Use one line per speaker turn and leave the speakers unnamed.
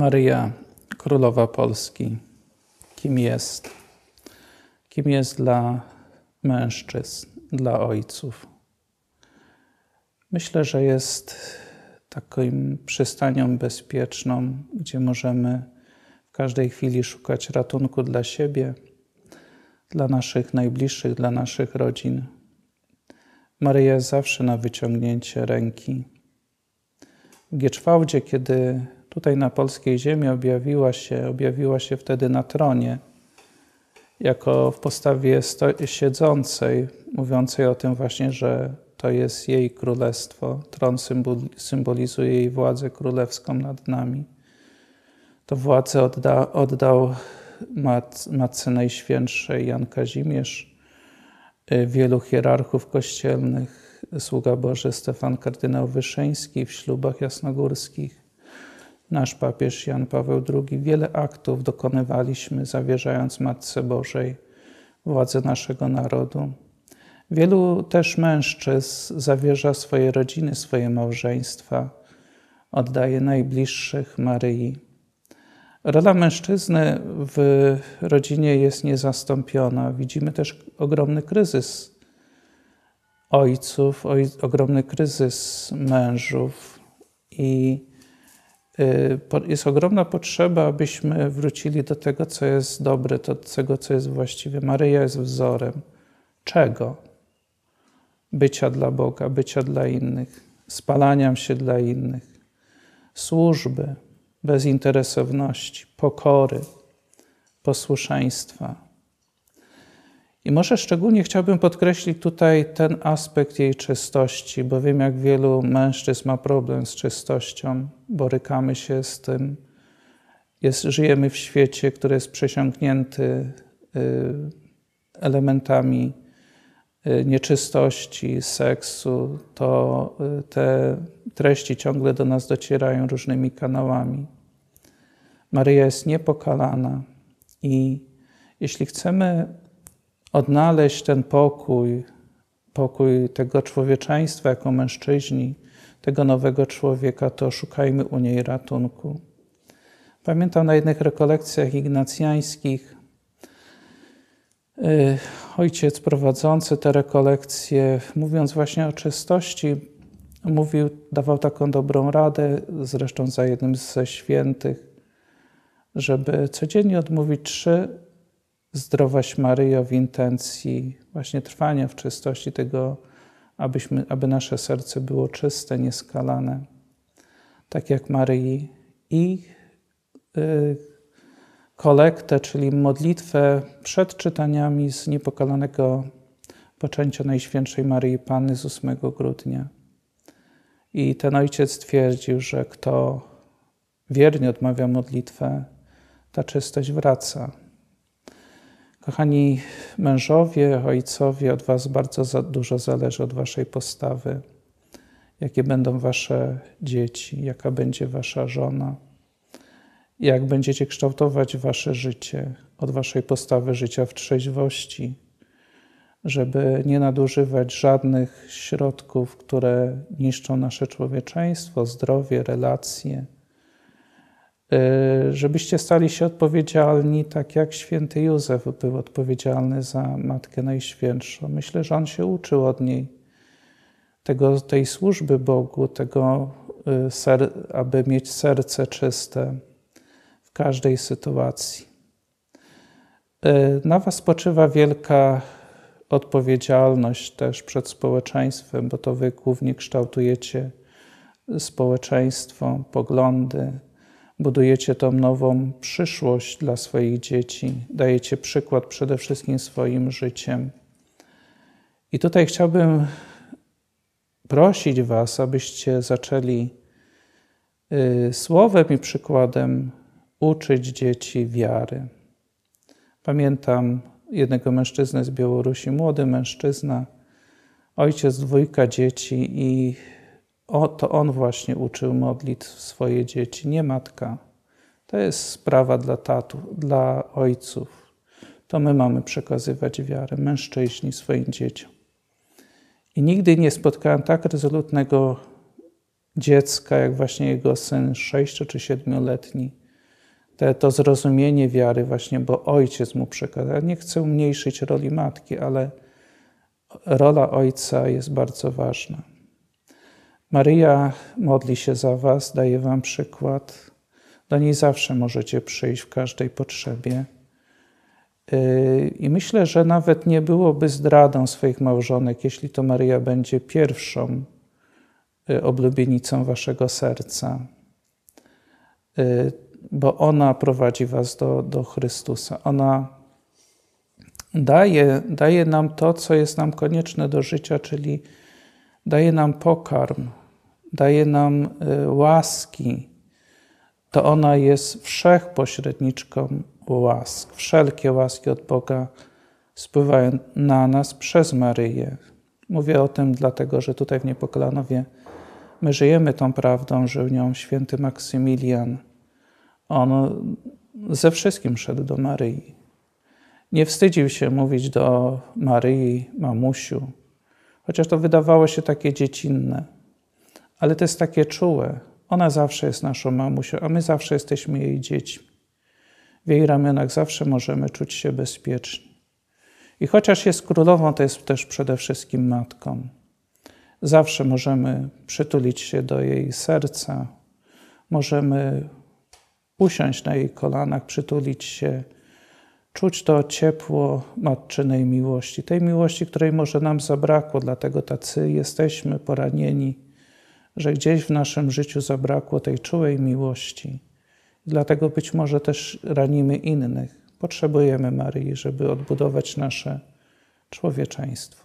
Maryja, Królowa Polski, kim jest? Kim jest dla mężczyzn, dla ojców? Myślę, że jest taką przystanią bezpieczną, gdzie możemy w każdej chwili szukać ratunku dla siebie, dla naszych najbliższych, dla naszych rodzin. Maryja jest zawsze na wyciągnięcie ręki. W Gieczwałdzie, kiedy tutaj na polskiej ziemi objawiła się, objawiła się wtedy na tronie, jako w postawie siedzącej, mówiącej o tym właśnie, że to jest jej królestwo. Tron symbolizuje jej władzę królewską nad nami. To władzę odda, oddał mat, Matce Najświętszej Jan Kazimierz, y, wielu hierarchów kościelnych, sługa Boży Stefan kardynał Wyszyński w ślubach jasnogórskich, nasz papież Jan Paweł II. Wiele aktów dokonywaliśmy, zawierzając Matce Bożej władzę naszego narodu. Wielu też mężczyzn zawierza swoje rodziny, swoje małżeństwa, oddaje najbliższych Maryi. Rola mężczyzny w rodzinie jest niezastąpiona. Widzimy też ogromny kryzys ojców, oj, ogromny kryzys mężów i jest ogromna potrzeba, abyśmy wrócili do tego, co jest dobre, do tego, co jest właściwe. Maryja jest wzorem. Czego? bycia dla Boga, bycia dla innych, spalania się dla innych, służby, bezinteresowności, pokory, posłuszeństwa. I może szczególnie chciałbym podkreślić tutaj ten aspekt jej czystości, bo wiem, jak wielu mężczyzn ma problem z czystością, borykamy się z tym. Jest, żyjemy w świecie, który jest przesiąknięty y, elementami Y, nieczystości, seksu, to y, te treści ciągle do nas docierają różnymi kanałami. Maryja jest niepokalana i jeśli chcemy odnaleźć ten pokój, pokój tego człowieczeństwa jako mężczyźni, tego nowego człowieka, to szukajmy u niej ratunku. Pamiętam na jednych rekolekcjach ignacjańskich Y, ojciec prowadzący te rekolekcje, mówiąc właśnie o czystości, mówił, dawał taką dobrą radę, zresztą za jednym ze świętych, żeby codziennie odmówić trzy zdrowaś Maryjo w intencji właśnie trwania w czystości tego, abyśmy, aby nasze serce było czyste, nieskalane, tak jak Maryi i y, kolektę, czyli modlitwę przed czytaniami z niepokalanego poczęcia Najświętszej Maryi Panny z 8 grudnia. I ten ojciec twierdził, że kto wiernie odmawia modlitwę, ta czystość wraca. Kochani mężowie, ojcowie, od Was bardzo dużo zależy od Waszej postawy. Jakie będą Wasze dzieci, jaka będzie Wasza żona jak będziecie kształtować wasze życie od waszej postawy życia w trzeźwości, żeby nie nadużywać żadnych środków, które niszczą nasze człowieczeństwo, zdrowie, relacje. Y, żebyście stali się odpowiedzialni, tak jak święty Józef był odpowiedzialny za Matkę Najświętszą. Myślę, że on się uczył od niej tego, tej służby Bogu, tego, y, aby mieć serce czyste w każdej sytuacji. E, na Was spoczywa wielka odpowiedzialność też przed społeczeństwem, bo to Wy głównie kształtujecie społeczeństwo, poglądy, budujecie tą nową przyszłość dla swoich dzieci, dajecie przykład przede wszystkim swoim życiem. I tutaj chciałbym prosić Was, abyście zaczęli y, słowem i przykładem uczyć dzieci wiary. Pamiętam jednego mężczyznę z Białorusi, młody mężczyzna, ojciec dwójka dzieci i o, to on właśnie uczył modlitw swoje dzieci, nie matka. To jest sprawa dla tatów, dla ojców. To my mamy przekazywać wiarę, mężczyźni swoim dzieciom. I nigdy nie spotkałem tak rezolutnego dziecka, jak właśnie jego syn, sześcio czy siedmioletni, te, to zrozumienie wiary właśnie, bo ojciec mu przekazał. Nie chcę umniejszyć roli matki, ale rola ojca jest bardzo ważna. Maryja modli się za was, daje wam przykład. Do niej zawsze możecie przyjść w każdej potrzebie. Yy, I myślę, że nawet nie byłoby zdradą swoich małżonek, jeśli to Maryja będzie pierwszą yy, oblubienicą waszego serca, yy, bo ona prowadzi was do, do Chrystusa. Ona daje, daje nam to, co jest nam konieczne do życia, czyli daje nam pokarm, daje nam łaski. To ona jest wszechpośredniczką łask. Wszelkie łaski od Boga spływają na nas przez Maryję. Mówię o tym dlatego, że tutaj w Niepokalanowie my żyjemy tą prawdą, że nią święty Maksymilian, on ze wszystkim szedł do Maryi. Nie wstydził się mówić do Maryi, mamusiu, chociaż to wydawało się takie dziecinne, ale to jest takie czułe. Ona zawsze jest naszą mamusią, a my zawsze jesteśmy jej dziećmi. W jej ramionach zawsze możemy czuć się bezpieczni. I chociaż jest królową, to jest też przede wszystkim matką. Zawsze możemy przytulić się do jej serca, możemy usiąść na jej kolanach, przytulić się, czuć to ciepło matczynej miłości, tej miłości, której może nam zabrakło, dlatego tacy jesteśmy poranieni, że gdzieś w naszym życiu zabrakło tej czułej miłości. Dlatego być może też ranimy innych. Potrzebujemy Maryi, żeby odbudować nasze człowieczeństwo.